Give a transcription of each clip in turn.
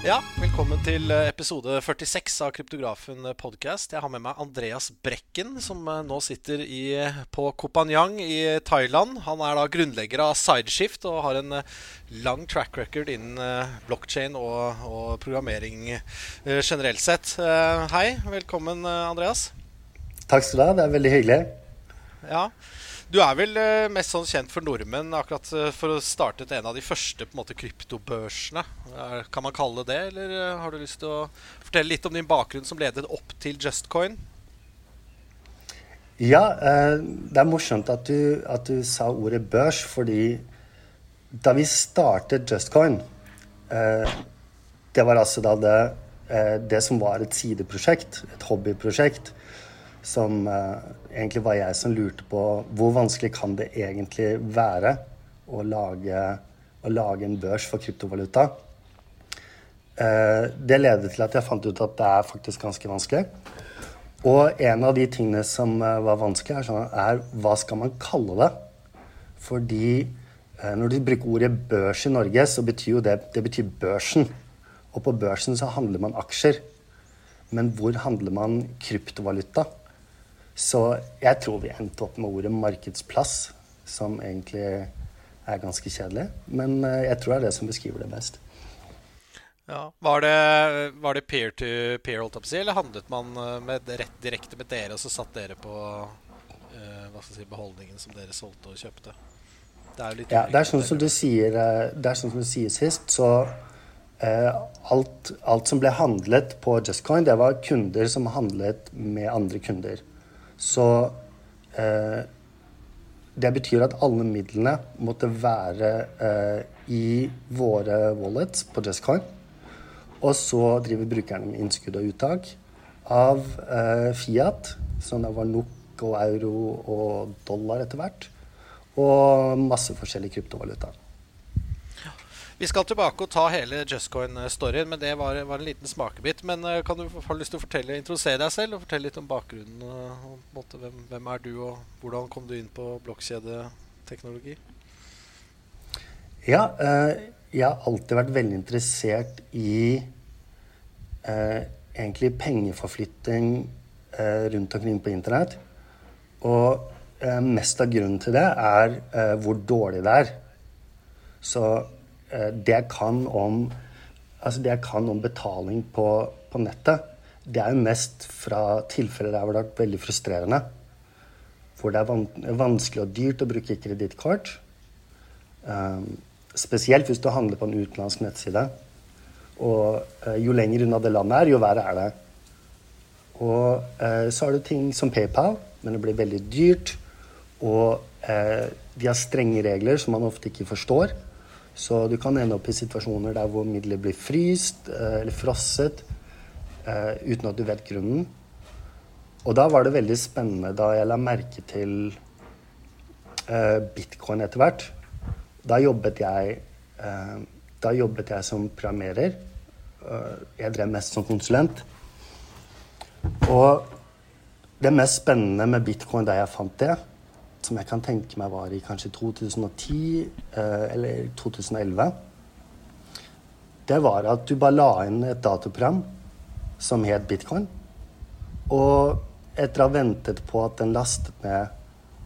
Ja, velkommen til eh, episode 46 av Kryptografen podcast. Jeg har med meg Andreas Brekken, som eh, nå sitter i, på Kopanjang i Thailand. Han er da grunnlegger av Sideshift og har en eh, lang track record innen blockchain og, og programmering generelt sett. Hei, velkommen Andreas. Takk skal du ha. Det er veldig hyggelig. Ja, du er vel uh, mest sånn kjent for nordmenn akkurat uh, for å starte en av de første på en måte, kryptobørsene. Uh, kan man kalle det det, eller har du lyst til å fortelle litt om din bakgrunn som ledet opp til Justcoin? Ja, det er morsomt at du, at du, sa ordet børs, fordi da vi startet Justcoin Det var altså da det, det som var et sideprosjekt, et hobbyprosjekt som eh, egentlig var jeg som lurte på hvor vanskelig kan det egentlig være å lage, å lage en børs for kryptovaluta. Eh, det ledet til at jeg fant ut at det er faktisk ganske vanskelig. Og en av de tingene som eh, var vanskelig, er, sånn, er hva skal man kalle det? Fordi når du bruker ordet børs i Norge, så betyr jo det, det betyr børsen. Og på børsen så handler man aksjer. Men hvor handler man kryptovaluta? Så jeg tror vi endte opp med ordet markedsplass, som egentlig er ganske kjedelig. Men eh, jeg tror det er det som beskriver det best. Ja. Var det, var det peer to peer, holdt jeg på å si, eller handlet man eh, med, rett, direkte med dere, og så satt dere på uh, hva skal jeg si, beholdningen som dere solgte og kjøpte? Det er, ja, det er sånn som du sier, det er sånn som du sier sist, så uh, alt, alt, som ble handlet på Justcoin, det var kunder som handlet med andre kunder. Så eh, det betyr at alle midlene måtte være eh, i våre wallets på JustCoin. Og så driver brukerne med innskudd og uttak av eh, Fiat, som da var NOK og euro og dollar etter hvert. Og masse forskjellige kryptovalutaer. Vi skal tilbake og ta hele Justcoin-storyen, men det var, var, en liten smakebit. Men uh, kan du ha lyst til å fortelle, introdusere deg selv og fortelle litt om bakgrunnen? Uh, måte, hvem, hvem, er du, og hvordan kom du inn på blokkjedeteknologi? Ja, jeg har alltid vært veldig interessert i egentlig pengeforflytting rundt omkring på internett. Og mest av grunnen til det er hvor dårlig det er. Så Eh, det jeg kan om altså det jeg kan om betaling på, på, nettet, det er jo mest fra tilfeller der hvor det har vært veldig frustrerende. Hvor det er van vanskelig og dyrt å bruke kredittkort. Um, spesielt hvis du handler på en utenlandsk nettside. Og uh, jo lenger unna det landet er, jo verre er det. Og så har du ting som PayPal, men det blir veldig dyrt. Og de har strenge regler som man ofte ikke forstår. Så du kan ende opp i situasjoner der hvor midler blir fryst eh, eller frosset eh, uten at du vet grunnen. Og da var det veldig spennende da jeg la merke til eh, bitcoin etter hvert. Da jobbet jeg, da jobbet jeg som programmerer. jeg drev mest som konsulent. Og det mest spennende med bitcoin da jeg fant det, som jeg kan tenke meg var i kanskje 2010 eh, eller 2011, det var at du bare la inn et dataprogram som het bitcoin. Og etter å ha ventet på at den lastet ned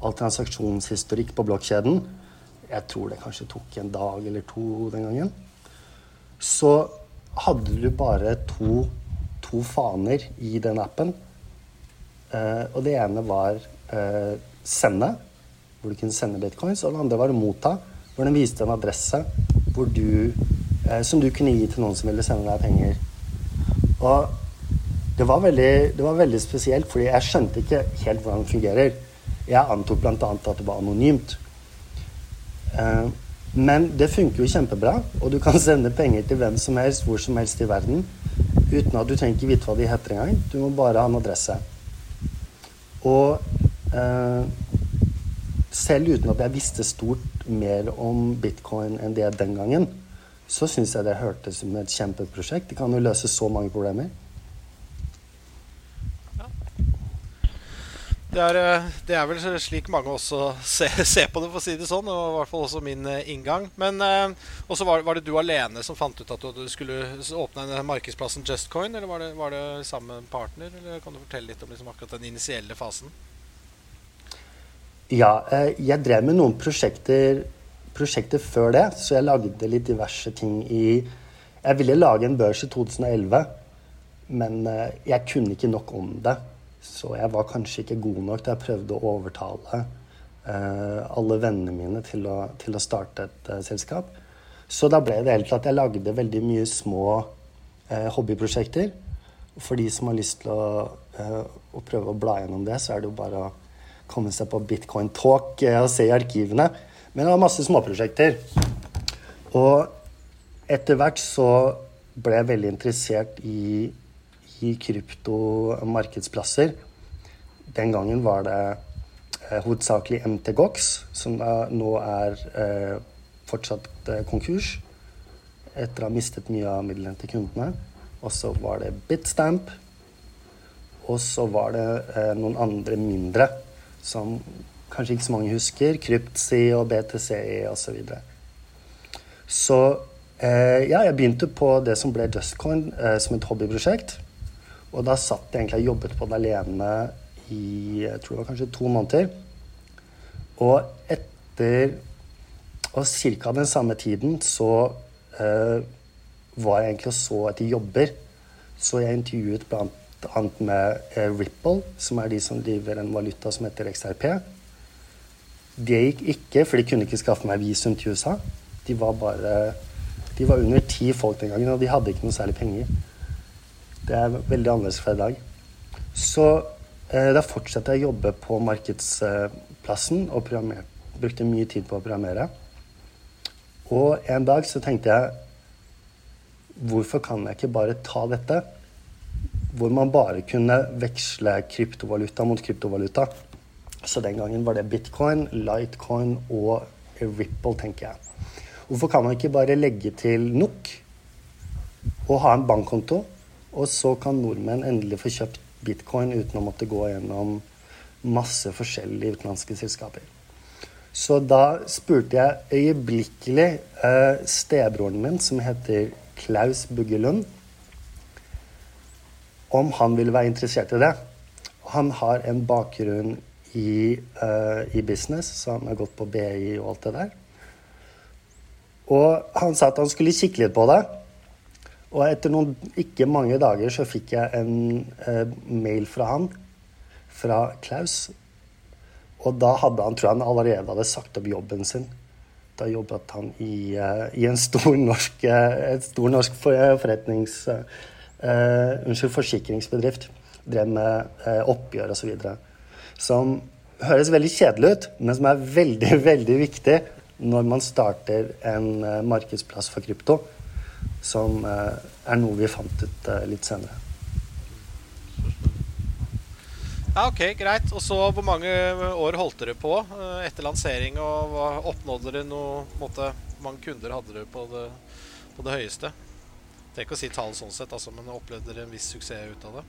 all transaksjonshistorikk på blokkjeden Jeg tror det kanskje tok en dag eller to den gangen. Så hadde du bare to, to faner i den appen. Eh, og det ene var eh, sende, hvor du kunne sende bitcoins. Og den andre var å motta, hvor den viste en adresse du, eh, som du kunne gi til noen som ville sende deg penger. Og det var, veldig, det var veldig spesielt, fordi jeg skjønte ikke helt hvordan det fungerer. Jeg antok bl.a. at det var anonymt. Eh, men det funker jo kjempebra, og du kan sende penger til hvem som helst, hvor som helst i verden, uten at du trenger ikke vite hva de heter engang. Du må bare ha en adresse. Og Eh, selv uten at jeg visste stort mer om bitcoin enn det den gangen, så syns jeg det hørtes som et kjempeprosjekt. Det kan jo løse så mange problemer. Det er, eh, det er, vel slik mange også ser, ser, på det, for å si det sånn. Og i hvert fall også min eh, inngang. Men eh, også var, var, det du alene som fant ut at du skulle åpne den markedsplassen Justcoin? Eller var det, var det sammen med partner? Eller kan du fortelle litt om liksom akkurat den initielle fasen? Ja, jeg drev med noen prosjekter, prosjekter før det. Så jeg lagde litt diverse ting i Jeg ville lage en børs i 2011, men jeg kunne ikke nok om det. Så jeg var kanskje ikke god nok da jeg prøvde å overtale eh, alle vennene mine til å, til å starte et eh, selskap. Så da ble det helt til at jeg lagde veldig mye små eh, hobbyprosjekter. For de som har lyst til å, eh, å, prøve å bla gjennom det, så er det jo bare å komme seg på Bitcoin Talk eh, og se i arkivene. Men det var masse småprosjekter. Og etter hvert så ble jeg veldig interessert i i kryptomarkedsplasser. Den gangen var det eh, hovedsakelig MTGOX, som da nå er eh, fortsatt eh, konkurs etter å ha mistet mye av midlene til kundene. Og så var det Bitstamp. Og så var det eh, noen andre mindre som kanskje ikke så mange husker. Kryptsi og BTCI osv. Så, videre. så eh, ja, jeg begynte på det som ble Dustcoin eh, som et hobbyprosjekt. Og da satt jeg egentlig og jobbet på det alene i jeg tror det var kanskje to måneder. Og etter Og ca. den samme tiden så eh, var jeg egentlig og så etter jobber. Så jeg intervjuet bl.a. med uh, Ripple, som er de som driver en valuta som heter XRP. Det gikk ikke, for de kunne ikke skaffe meg visum til USA. De var bare De var under ti folk den gangen, og de hadde ikke noe særlig penger. Det er veldig annerledes fra i dag. Så eh, da fortsatte jeg å jobbe på markedsplassen og brukte mye tid på å programmere. Og en dag så tenkte jeg Hvorfor kan jeg ikke bare ta dette? Hvor man bare kunne veksle kryptovaluta mot kryptovaluta. Så den gangen var det bitcoin, lightcoin og Ripple, tenker jeg. Hvorfor kan man ikke bare legge til NOK og ha en bankkonto og så kan nordmenn endelig få kjøpt bitcoin uten å måtte gå gjennom masse forskjellige utenlandske selskaper. Så da spurte jeg øyeblikkelig eh, stebroren min, som heter Klaus Buggelund, om han ville være interessert i det. Han har en bakgrunn i, uh, i, business, så han har gått på BI og alt det der. Og han sa at han skulle kikke litt på det. Og etter noen ikke mange dager så fikk jeg en uh, mail fra han, fra Klaus. Og da hadde han, tror jeg han allerede hadde sagt opp jobben sin. Da jobbet han i, uh, i stor norsk, et stor norsk forretnings... uh. Unnskyld, forsikringsbedrift. Drev med oppgjør osv. Som høres veldig kjedelig ut, men som er veldig, veldig viktig når man starter en markedsplass for krypto som eh, er noe vi fant ut eh, litt senere. Ja, ok, Greit. Og så Hvor mange år holdt dere på eh, etter lansering? og Oppnådde dere noe måte, Hvor mange kunder hadde dere på det, på det høyeste? Tenk å si tall sånn sett, altså, men opplevde dere en viss suksess ut av det?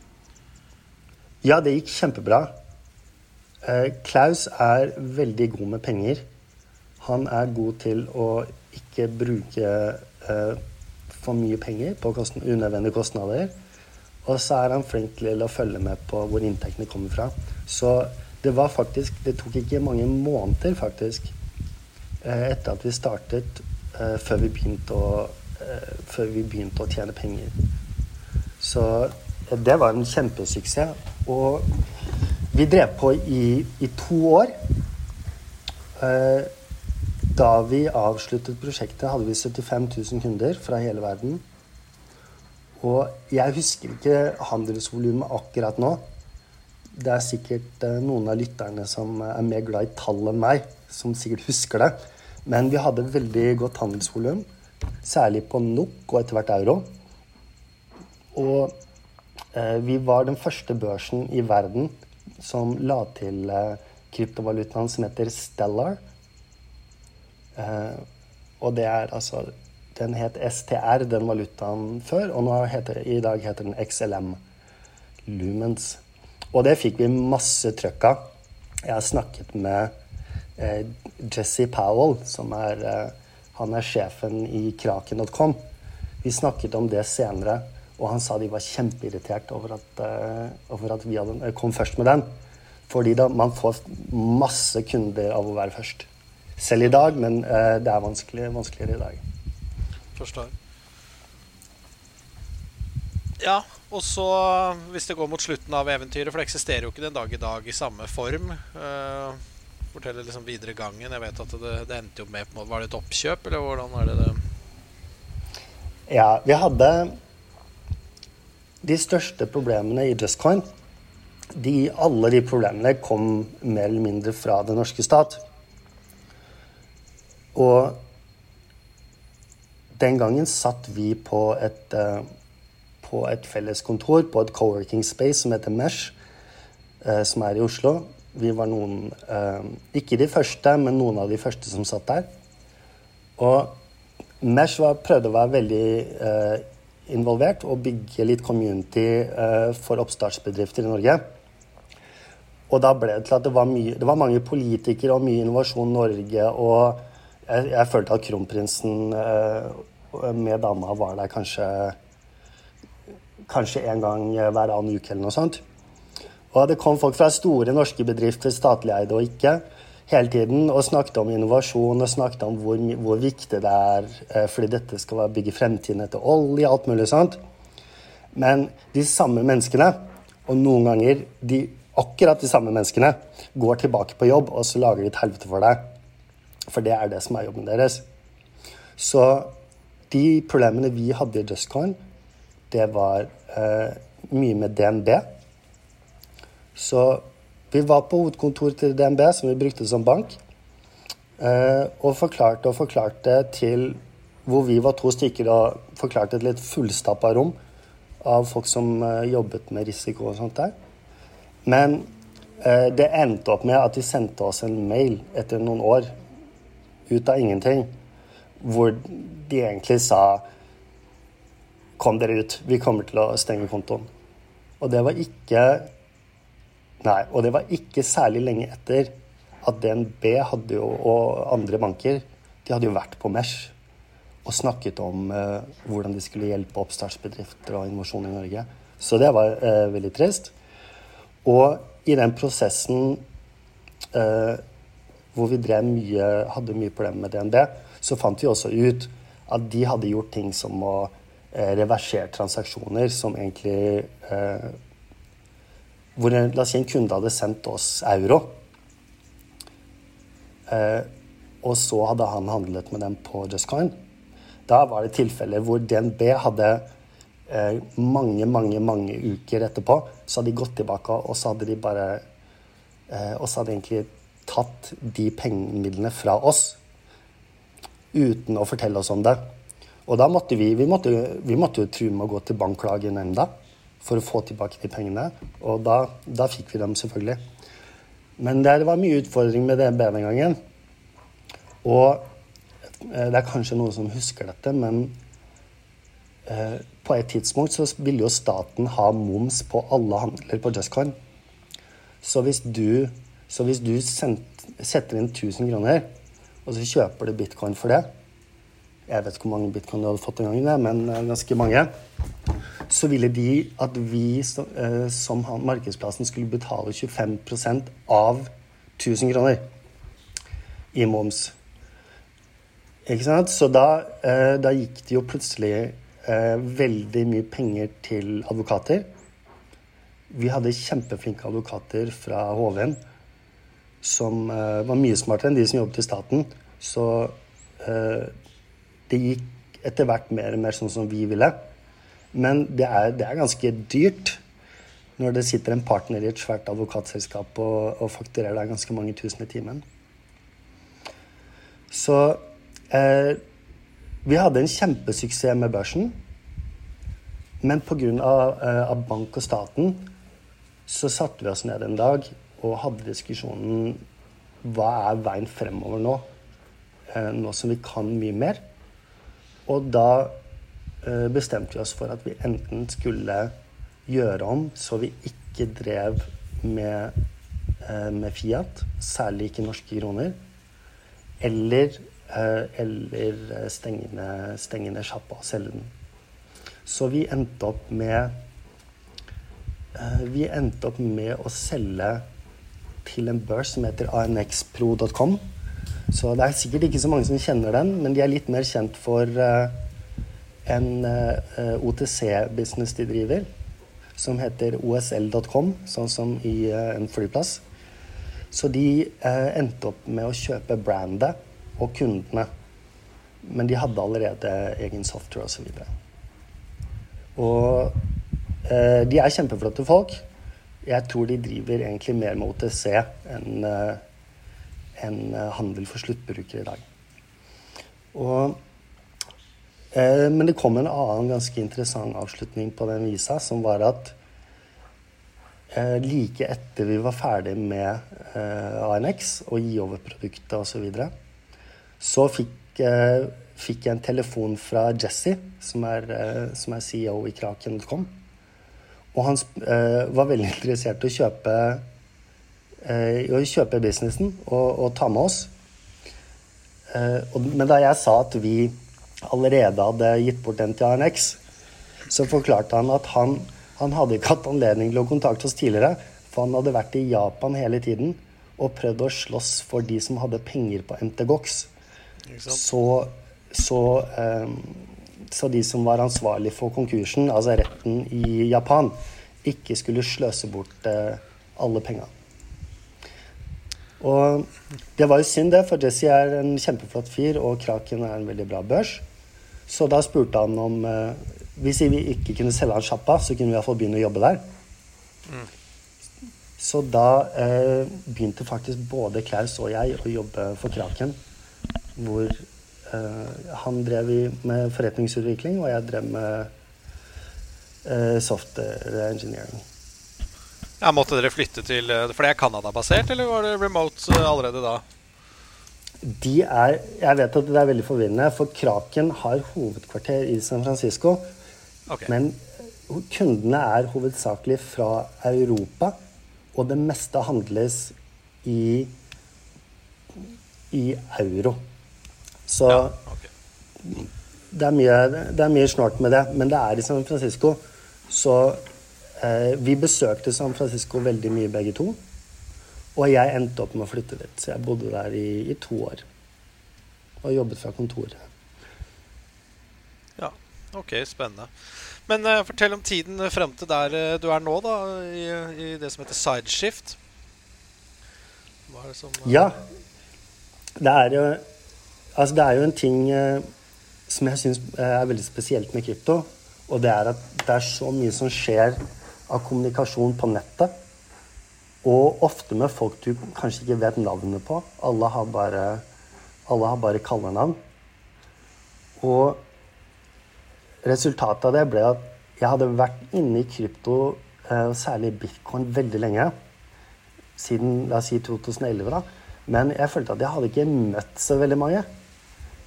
Ja, det gikk kjempebra. Eh, Klaus er veldig god med penger. Han er god til å ikke bruke eh, for mye penger på kostn unødvendige kostnader. Og så er han flink til å følge med på hvor inntektene kommer fra. Så det var faktisk Det tok ikke mange måneder, faktisk, eh, etter at vi startet, eh, før vi begynte å, før vi begynte å tjene penger. Så det var en kjempesuksess. Og vi drev på i, i to år. Da vi avsluttet prosjektet, hadde vi 75 000 kunder fra hele verden. Og jeg husker ikke handelsvolumet akkurat nå. Det er sikkert eh, noen av lytterne som er mer glad i tall enn meg, som sikkert husker det. Men vi hadde veldig godt handelsvolum, særlig på NOK og etter hvert euro. Og eh, vi var den første børsen i verden som la til eh, kryptovalutaen som heter Stellar Eh, og det er altså Den het STR, den valutaen, før, og nå heter, i dag heter den XLM. Lumens. Og det fikk vi masse trøkk av. Jeg har snakket med eh, Jesse Powell, som er eh, Han er sjefen i kraken.com. Vi snakket om det senere, og han sa de var kjempeirritert over at, eh, over at vi hadde, kom først med den. Fordi da, man får masse kunder av å være først. Selv i dag, men det er vanskelig, vanskeligere i dag. Forstår. Ja, og så hvis det går mot slutten av eventyret, for det eksisterer jo ikke den dag i dag i samme form. Uh, forteller liksom videre gangen. Jeg vet at det, det endte jo med måte, Var det et oppkjøp, eller hvordan er det det Ja, vi hadde de største problemene i Justcoin. De, alle de problemene kom mer eller mindre fra den norske stat. Og den gangen satt vi på et uh, på et felles kontor på et co-working space som heter Mesh, eh, som er i Oslo. Vi var noen eh, Ikke de første, men noen av de første som satt der. Og Mesh var, prøvde å være veldig eh, involvert og bygge litt community eh, for oppstartsbedrifter i Norge. Og da ble det til at det var, mye, det var mange politikere og mye Innovasjon Norge. Og jeg, jeg følte at kronprinsen med dama var der kanskje kanskje en gang hver annen uke eller noe sånt. Og det kom folk fra store norske bedrifter, statlig eide og ikke, hele tiden og snakket om innovasjon og snakket om hvor, hvor viktig det er eh, fordi dette skal bygge fremtiden etter olje, alt mulig sånt. Men de samme menneskene, og noen ganger de, akkurat de samme menneskene, går tilbake på jobb og så lager de et helvete for deg. For det er det som er jobben deres. Så de problemene vi hadde i JustCoin, det var eh, mye med DNB. Så vi var på hovedkontoret til DNB, som vi brukte som bank, eh, og forklarte og forklarte til hvor vi var to stykker og forklarte et litt fullstappa rom av folk som eh, jobbet med risiko og sånt der. Men eh, det endte opp med at de sendte oss en mail etter noen år ut av ingenting, hvor de egentlig sa Kom dere ut. Vi kommer til å stenge kontoen. Og det var ikke Nei, og det var ikke særlig lenge etter at DNB hadde jo, og andre banker de hadde jo vært på Mesh og snakket om eh, hvordan de skulle hjelpe oppstartsbedrifter og innovasjon i Norge. Så det var eh, veldig trist. Og i den prosessen eh, hvor vi mye, hadde mye problemer med DNB, så fant vi også ut at de hadde gjort ting som å Eh, reversert transaksjoner som egentlig eh, Hvor la oss si en kunde hadde sendt oss euro. Eh, og så hadde han handlet med dem på JustCoin. Da var det tilfeller hvor DNB hadde eh, mange, mange mange uker etterpå så hadde de gått tilbake, og så hadde de bare eh, Og så hadde de egentlig tatt de pengemidlene fra oss uten å fortelle oss om det. Og da måtte vi, vi måtte, vi måtte jo true med å gå til bankklagenemnda for å få tilbake de pengene. Og da, da fikk vi dem, selvfølgelig. Men det, var mye utfordring med DNB den gangen. Og eh, det er kanskje noen som husker dette, men eh, på et tidspunkt så ville jo staten ha moms på alle handler på Justcoin. Så hvis du, så hvis du sendt, setter inn 1000 kroner, og så kjøper du bitcoin for det, jeg vet ikke hvor mange bitcoin du hadde fått den gangen, men eh, ganske mange. Så ville de at vi eh, som markedsplassen skulle betale 25% av 1000 kroner i moms. Ikke sant? Så da, eh, da gikk det jo plutselig veldig mye penger til advokater. Vi hadde kjempeflinke advokater fra HV-en som var mye smartere enn de som jobbet i staten. Så det gikk etter hvert mer og mer sånn som vi ville. Men det er, det er ganske dyrt når det sitter en partner i et svært advokatselskap og, og fakturerer deg ganske mange tusen i timen. Så eh, vi hadde en kjempesuksess med børsen. Men pga. Eh, av bank og staten så satte vi oss ned en dag og hadde diskusjonen hva er veien fremover nå? Eh, nå som vi kan mye mer. Og da bestemte vi oss for at vi enten skulle gjøre om så vi ikke drev med eh, med Fiat, særlig ikke norske kroner, eller, eh, eller stengende, ned sjappa og selge den. Så vi endte opp med Vi endte opp med å selge til en børs som heter anxpro.com. Så det er sikkert ikke så mange som kjenner den, men de er litt mer kjent for en OTC-business de driver som heter osl.com, sånn som i eh, en flyplass. Så de eh, endte opp med å kjøpe brandet og kundene. Men de hadde allerede egen software osv. Og, så og eh, de er kjempeflotte folk. Jeg tror de driver egentlig mer med OTC enn eh, en eh, handel for sluttbrukere i dag. Og Eh, men det kom en annen ganske interessant avslutning på den visa, som var at eh, like etter vi var ferdig med eh, ANX og gi over produktet osv., så, videre, så fikk, fikk, jeg en telefon fra Jesse, som er, som er CEO i Kraken.com. Og han var veldig interessert i å kjøpe, å kjøpe businessen og, og ta med oss. men da jeg sa at vi allerede hadde gitt bort den til ANX, så forklarte han at han, han hadde ikke hatt anledning til å kontakte oss tidligere, for han hadde vært i Japan hele tiden og prøvd å slåss for de som hadde penger på MTGOX. Så, så, um, så, de som var ansvarlig for konkursen, altså retten i Japan, ikke skulle sløse bort uh, alle penga. Og det var jo synd, det, for Jesse er en kjempeflott fyr, og Kraken er en veldig bra børs. Så da spurte han om eh, Hvis vi ikke kunne selge han sjappa, så kunne vi iallfall begynne å jobbe der. Mm. Så da eh, begynte faktisk både Klaus og jeg å jobbe for Kraken. Hvor eh, han drev med forretningsutvikling, og jeg drev med eh, software engineering. Ja, Måtte dere flytte til eh, For det er Canada-basert, eller var det remote eh, allerede da? De er Jeg vet at det er veldig forvirrende, for Kraken har hovedkvarter i San Francisco. Okay. Men kundene er hovedsakelig fra Europa, og det meste handles i, i euro. Så ja, okay. det, er mye, det er mye snort med det, men det er i San Francisco. Så vi besøkte San Francisco veldig mye begge to. Og jeg endte opp med å flytte dit, så jeg bodde der i, i to år. Og jobbet fra kontoret. Ja, ok, spennende. Men uh, fortell om tiden frem til der uh, du er nå, da, i, i, det som heter sideshift. Hva er det som uh... Ja. Det er jo Altså, det er jo en ting som jeg syns er veldig spesielt med krypto. Og det er at det er så mye som skjer av kommunikasjon på nettet. Og ofte med folk du kanskje ikke vet navnet på. Alle har bare, alle har bare kallenavn. Og resultatet av det ble at jeg hadde vært inne i krypto, eh, særlig bitcoin, veldig lenge. Siden la oss si 2011, da. Men jeg følte at jeg hadde ikke møtt så veldig mange.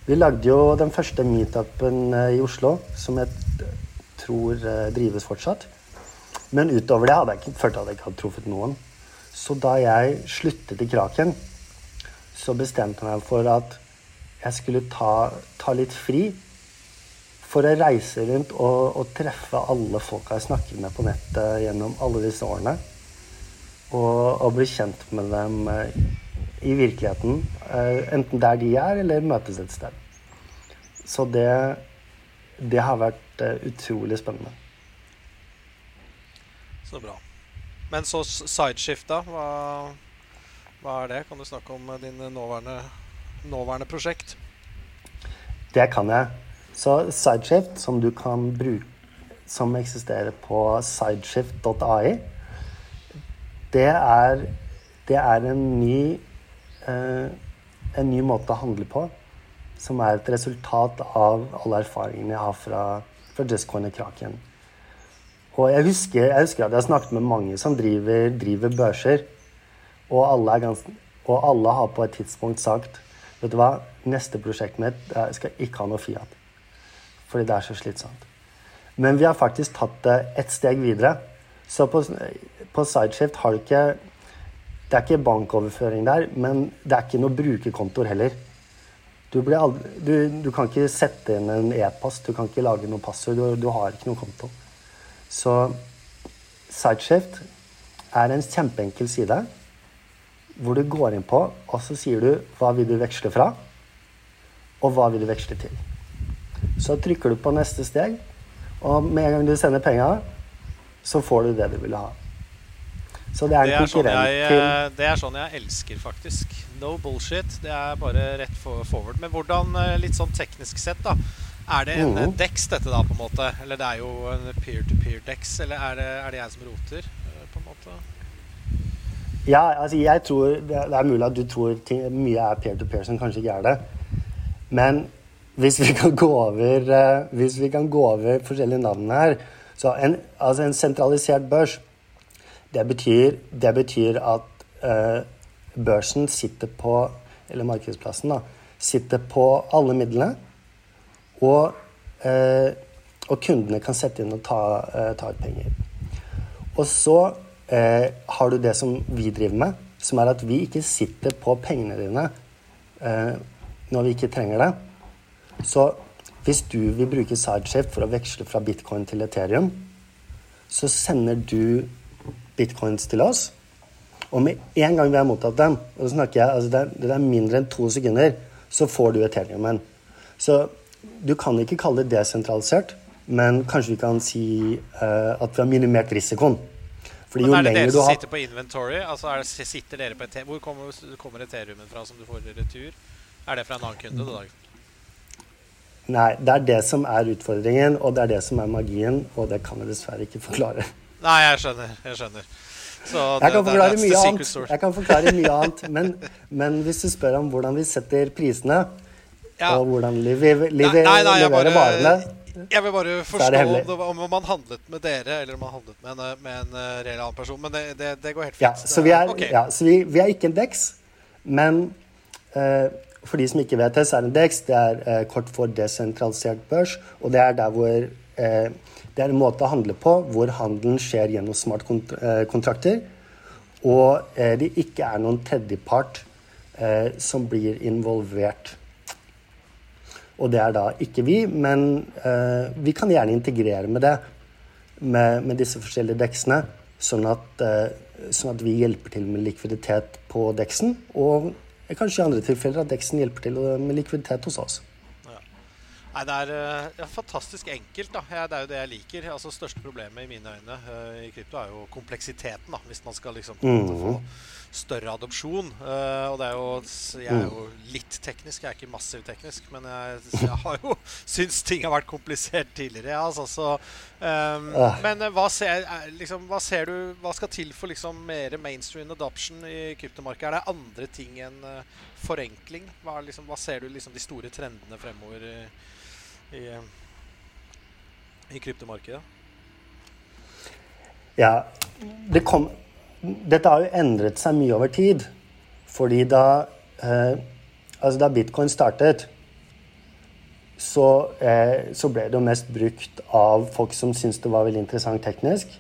Vi lagde jo den første meetupen eh, i Oslo, som jeg tror eh, drives fortsatt. Men utover det hadde jeg ikke følt at jeg ikke hadde truffet noen. Så da jeg sluttet i Kraken, så bestemte jeg meg for at jeg skulle ta, ta litt fri for å reise rundt og, og, treffe alle folka jeg snakker med på nettet gjennom alle disse årene. Og, og bli kjent med dem uh, i virkeligheten. Uh, enten der de er, eller møtes et sted. Så det, det har vært uh, utrolig spennende. Så bra. Men så sideshift, da. Hva, hva, er det? Kan du snakke om din nåværende, nåværende prosjekt? Det kan jeg. Så sideshift, som du kan bruke Som eksisterer på sideshift.ai, det det er en ny eh, en ny måte å handle på. Som er et resultat av alle erfaringene jeg har fra, fra Justcoin og Kraken. Og jeg husker, jeg husker, at jeg har snakket med mange som driver, driver børser. Og alle, ganske, og alle, har på et tidspunkt sagt Vet du hva, neste prosjektet mitt jeg skal ikke ha noe Fiat. Fordi det er så slitsomt. Men vi har faktisk tatt det et steg videre. Så på, på Sideshift har du ikke Det er ikke bankoverføring der, men det er ikke noe brukerkontoer heller. Du, aldri, du, du, kan ikke sette inn en e-post, du kan ikke lage noe passord. Du, du, har ikke noe konto. Så Sideshift er en kjempeenkel side hvor du går inn på, og så sier du hva vil du veksle fra, og hva vil du veksle til. Så trykker du på neste steg, og med en gang du sender penga, så får du det du vil ha. Så det er en det konkurrent sånn jeg, eh, Det er sånn jeg elsker, faktisk. No bullshit. Det er bare rett forward. Men hvordan, eh, litt sånn teknisk sett, da Er det en mm. Dex, dette, da, på en måte? Eller det er jo en peer-to-peer-Dex, eller er det, er det, jeg som roter, eh, på en måte? Ja, altså jeg tror Det er mulig at du tror ting, mye er peer-to-peer som kanskje ikke er det. Men hvis vi kan gå over, hvis vi kan gå over forskjellige navn her så en, altså en sentralisert børs det betyr, det betyr at uh, børsen sitter på Eller markedsplassen, da. Sitter på alle midlene. Og, uh, og kundene kan sette inn og ta, uh, ta ut penger. Og så har du det som vi driver med, som er at vi ikke sitter på pengene dine når vi ikke trenger det. Så hvis du vil bruke Sideshift for å veksle fra bitcoin til Ethereum, så sender du bitcoins til oss. Og med en gang vi har mottatt dem, og så snakker jeg, altså det, er, mindre enn to sekunder, så får du Ethereumen. Så du kan ikke kalle det desentralisert, men kanskje vi kan si uh, at vi har minimert risikoen. Fordi men er det dere som har... sitter på inventory? Altså det, sitter dere på et, Hvor kommer, kommer Ethereumen fra som du får i retur? Er det fra en annen kunde? Da? Nei, det er det som er utfordringen, og det er det som er magien, og det kan jeg dessverre ikke forklare. Nei, jeg skjønner. Jeg skjønner. Så jeg, kan forklare mye annet, jeg kan forklare mye annet, men, men, hvis du spør om hvordan vi setter prisene, ja. og hvordan vi, vi nei, nei, nei, leverer varene jeg vil bare forstå om, man handlet med dere eller om man handlet med en, med en uh, reell annen person. Men det, det, det går helt fint. Ja, så vi er, okay. ja, så vi, vi er ikke en DEX, men uh, for de som ikke vet det, så er en DEX det er uh, kort for desentralisert børs. Og det er der hvor det er en måte å handle på hvor handelen skjer gjennom smartkontrakter, og eh, det ikke er noen tredjepart eh, som blir involvert. Og det er da ikke vi, men eh, vi kan gjerne integrere med det, med, med disse forskjellige deksene, sånn at, sånn at, vi hjelper til med likviditet på deksen, og kanskje i andre tilfeller at deksen hjelper til med likviditet hos oss. Nei, det er, eh, ja, fantastisk enkelt. da. Ja, det er jo det jeg liker. Altså, Største problemet i mine øyne uh, i krypto er jo kompleksiteten. da, Hvis man skal liksom mm. få større adopsjon. Uh, og det er jo, Jeg er jo mm. litt teknisk, jeg er ikke massivt teknisk. Men jeg, jeg har jo syns ting har vært komplisert tidligere. Ja, altså, så, um, Men hva ser, liksom, hva ser, du Hva skal til for liksom mer mainstream adoption i kryptomarkedet? Er det andre ting enn uh, forenkling? Hva, liksom, hva, ser du liksom de store trendene fremover? i, i, eh, i kryptomarkedet? Ja, det kom, dette har jo endret seg mye over tid. Fordi da, eh, altså da bitcoin startet, så, eh, så, ble det jo mest brukt av folk som syntes det var veldig interessant teknisk.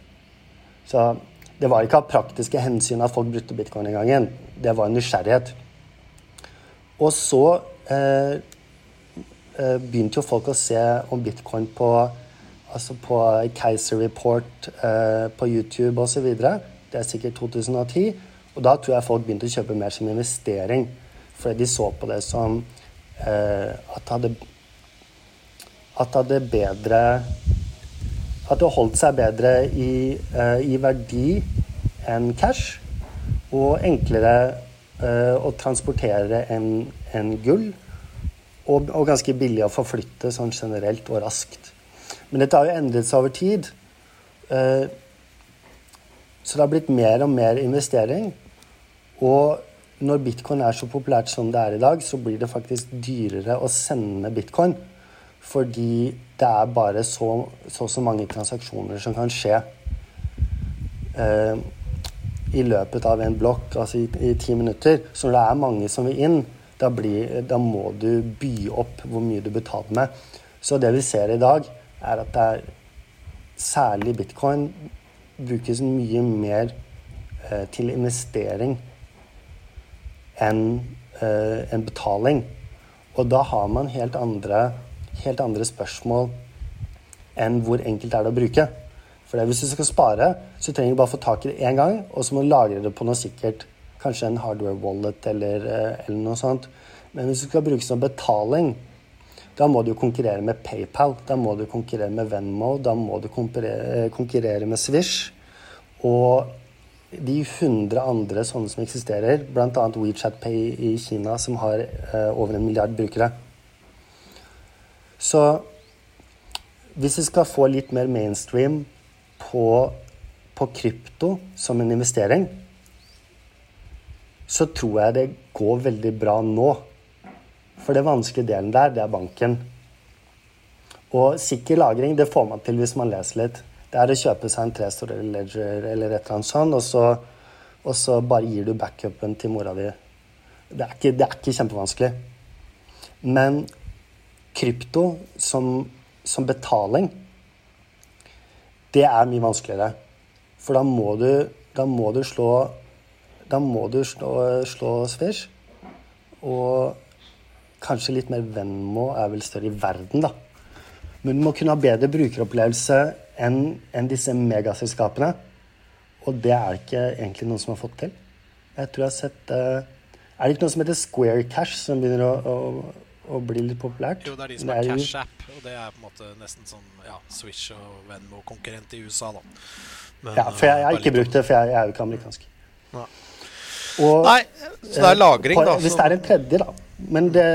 Så det var ikke av praktiske hensyn at folk brukte bitcoin den gangen. Det var en nysgjerrighet. Og så eh, Eh, begynte jo folk å se om bitcoin på, altså på Keiser Report eh, på YouTube osv. Det er sikkert 2010. Og da tror jeg folk begynte å kjøpe mer som investering. Fordi de så på det som eh, at det hadde At det hadde bedre At det holdt seg bedre i, eh, i verdi enn cash. Og enklere eh, å transportere enn en gull og, og, ganske billig å forflytte sånn generelt og raskt. Men dette har jo endret seg over tid. Eh, så det har blitt mer og mer investering. Og når bitcoin er så populært som det er i dag, så blir det faktisk dyrere å sende bitcoin. Fordi det er bare så så, så mange transaksjoner som kan skje eh, i løpet av en blokk, altså i, i ti minutter. Så når det er mange som vil inn, da, blir, da, må du by opp hvor mye du betaler med. Så det vi ser i dag, er at det er særlig bitcoin brukes mye mer eh, til investering enn eh, en betaling. Og da har man helt andre, helt andre spørsmål enn hvor enkelt er det å bruke. For hvis du skal spare, så trenger du bare få tak i det én gang, og så må du lagre det på noe sikkert. Kanskje en hardware wallet eller, eh, eller noe sånt. Men hvis du skal bruke som betaling, da må du konkurrere med PayPal, da må du konkurrere med Venmo, da må du eh, konkurrere med Swish. Og de 100 andre sånne som eksisterer, bl.a. WeChat Pay i Kina, som har eh, over en milliard brukere. Så hvis vi skal få litt mer mainstream på, på krypto som en investering, så tror jeg det går veldig bra nå. For det vanskelige delen der, det er banken. Og sikker lagring, det får man til hvis man leser litt. Det er å kjøpe seg en tre-store ledger eller et eller annet sånt, og så, og så bare gir du backupen til mora di. Det er ikke, det er ikke kjempevanskelig. Men krypto som, som, betaling, det er mye vanskeligere. For da må du, da må du slå Da må du slå, slå Swish. Og kanskje litt mer Venmo er vel større i verden, da. Men du må kunne ha bedre brukeropplevelse enn en disse megaselskapene. Og det er ikke egentlig noen som har fått til. Jeg tror jeg har sett uh, Er det ikke noe som heter Square Cash, som begynner å, å, å bli litt populært? Jo, det er de som har Cash App, og det er på en måte nesten som ja, Swish og Venmo-konkurrent i USA, da. Men, ja, for jeg, jeg har ikke brukt det, for jeg, jeg er jo ikke amerikansk. Ja. Og, Nei, så det er lagring, på, da. Hvis det er en tredje, da. Men det,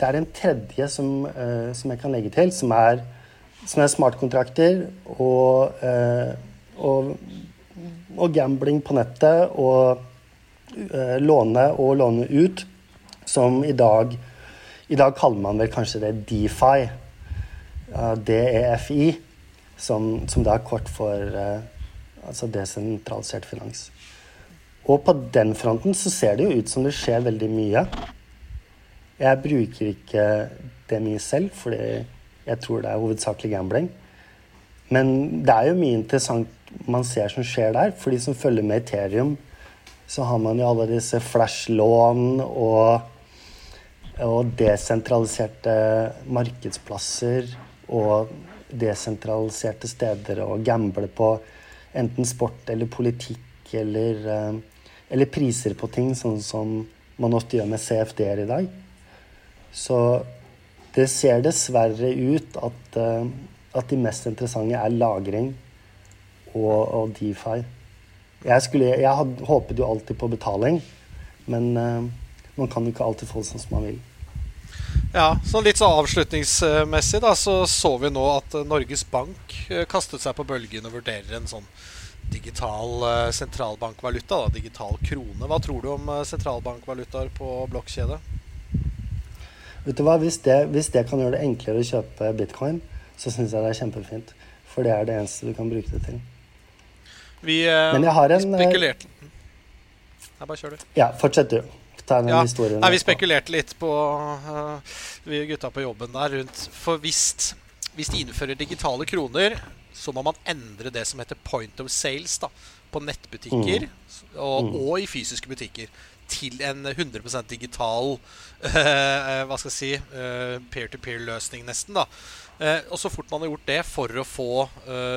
det er en tredje som, uh, som, jeg kan legge til, som er, som er smartkontrakter og, uh, og, og, gambling på nettet og uh, låne og låne ut, som i dag I dag kaller man vel kanskje det DeFi. DEFI, som, som da er kort for altså desentralisert finans. Og på den fronten så ser det jo ut som det skjer veldig mye. Jeg bruker ikke det mye selv, fordi jeg tror det er hovedsakelig gambling. Men det er jo mye interessant man ser som skjer der. For de som følger med Ethereum, så har man jo alle disse flash-lån og, og desentraliserte markedsplasser og desentraliserte steder å gamble på enten sport eller politikk eller uh, eller priser på ting, sånn som man ofte gjør med CFD-er i dag. Så det ser dessverre ut at, uh, at de mest interessante er lagring og, og DeFi. Jeg, skulle, jeg had, håpet jo alltid på betaling, men uh, man kan jo ikke alltid få det sånn som man vil. Ja, så Litt så avslutningsmessig da, så så vi nå at Norges Bank eh, kastet seg på bølgen og vurderer en sånn digital eh, sentralbankvaluta, da, digital krone. Hva tror du om eh, sentralbankvalutaer på blokkjede? Vet du hva, hvis det, hvis det, kan gjøre det enklere å kjøpe bitcoin, så syns jeg det er kjempefint. For det er det eneste du kan bruke det til. Vi, eh, Men jeg har en spekulerte Nei, bare kjør, du. Ja, fortsett du. Ja. Nei, vi spekulerte litt på uh, Vi gutta på jobben der rundt For hvis, hvis de innfører digitale kroner så må man endre det som heter point of sales da, på nettbutikker mm. og, mm. og, i fysiske butikker til en 100% digital uh, hva skal jeg si uh, peer-to-peer-løsning, nesten. da. Uh, og så fort man har gjort det for å få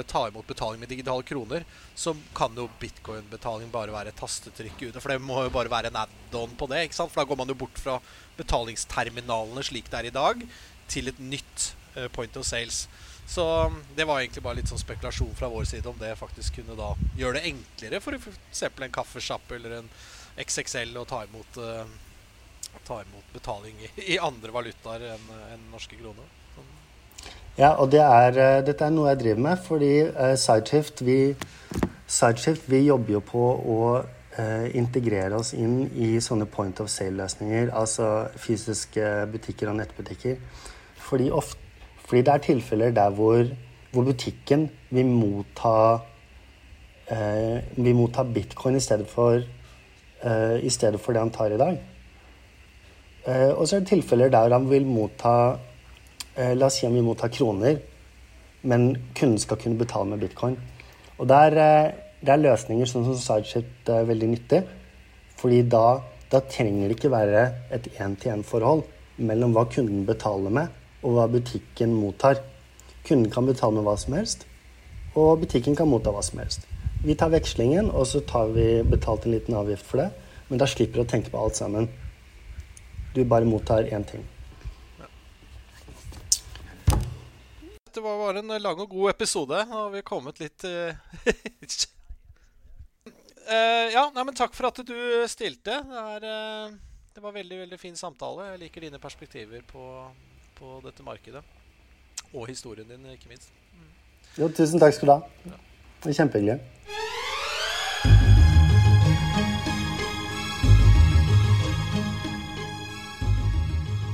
ta imot betaling med digitale kroner, så kan jo bitcoin-betaling bare være et tastetrykk ute. For det må jo bare være en add-on på det. ikke sant? For da går man jo bort fra betalingsterminalene slik det er i dag, til et nytt point of sales. Så um, det var egentlig bare litt sånn spekulasjon fra vår side om det faktisk kunne da gjøre det enklere for f.eks. en kaffesjappe eller en XXL å ta imot, uh, ta imot betaling i, i andre valutaer enn en norske kroner. Sånn. Ja, og det er, uh, dette er noe jeg driver med, fordi uh, Sideshift, vi, Sideshift vi jobber jo på å uh, integrere oss inn i sånne point of sale-løsninger, altså fysiske butikker og nettbutikker. Fordi ofte fordi det er tilfeller der hvor, hvor butikken vil motta, eh, vil motta bitcoin i stedet, for, eh, i stedet for det han tar i dag. Eh, og så er det tilfeller der han vil motta eh, La oss si han vil motta kroner, men kunden skal kunne betale med bitcoin. Og der, eh, det er løsninger sånn som Sideship er veldig nyttig. Fordi da, Da trenger det ikke være et én-til-én-forhold mellom hva kunden betaler med, og hva butikken mottar. Kunden kan betale med hva som helst, og butikken kan motta hva som helst. Vi tar vekslingen, og så tar vi betalt en liten avgift for det. Men da slipper du å tenke på alt sammen. Du bare mottar én ting. Det var bare en lang og god episode. Nå har vi kommet litt uh, Ja, nei, men takk for at du stilte. Det, er, uh, det var veldig veldig fin samtale. Jeg liker dine perspektiver på, på dette markedet. Og historien din, ikke minst. Jo, tusen takk skal du ha. Det er kjempehyggelig.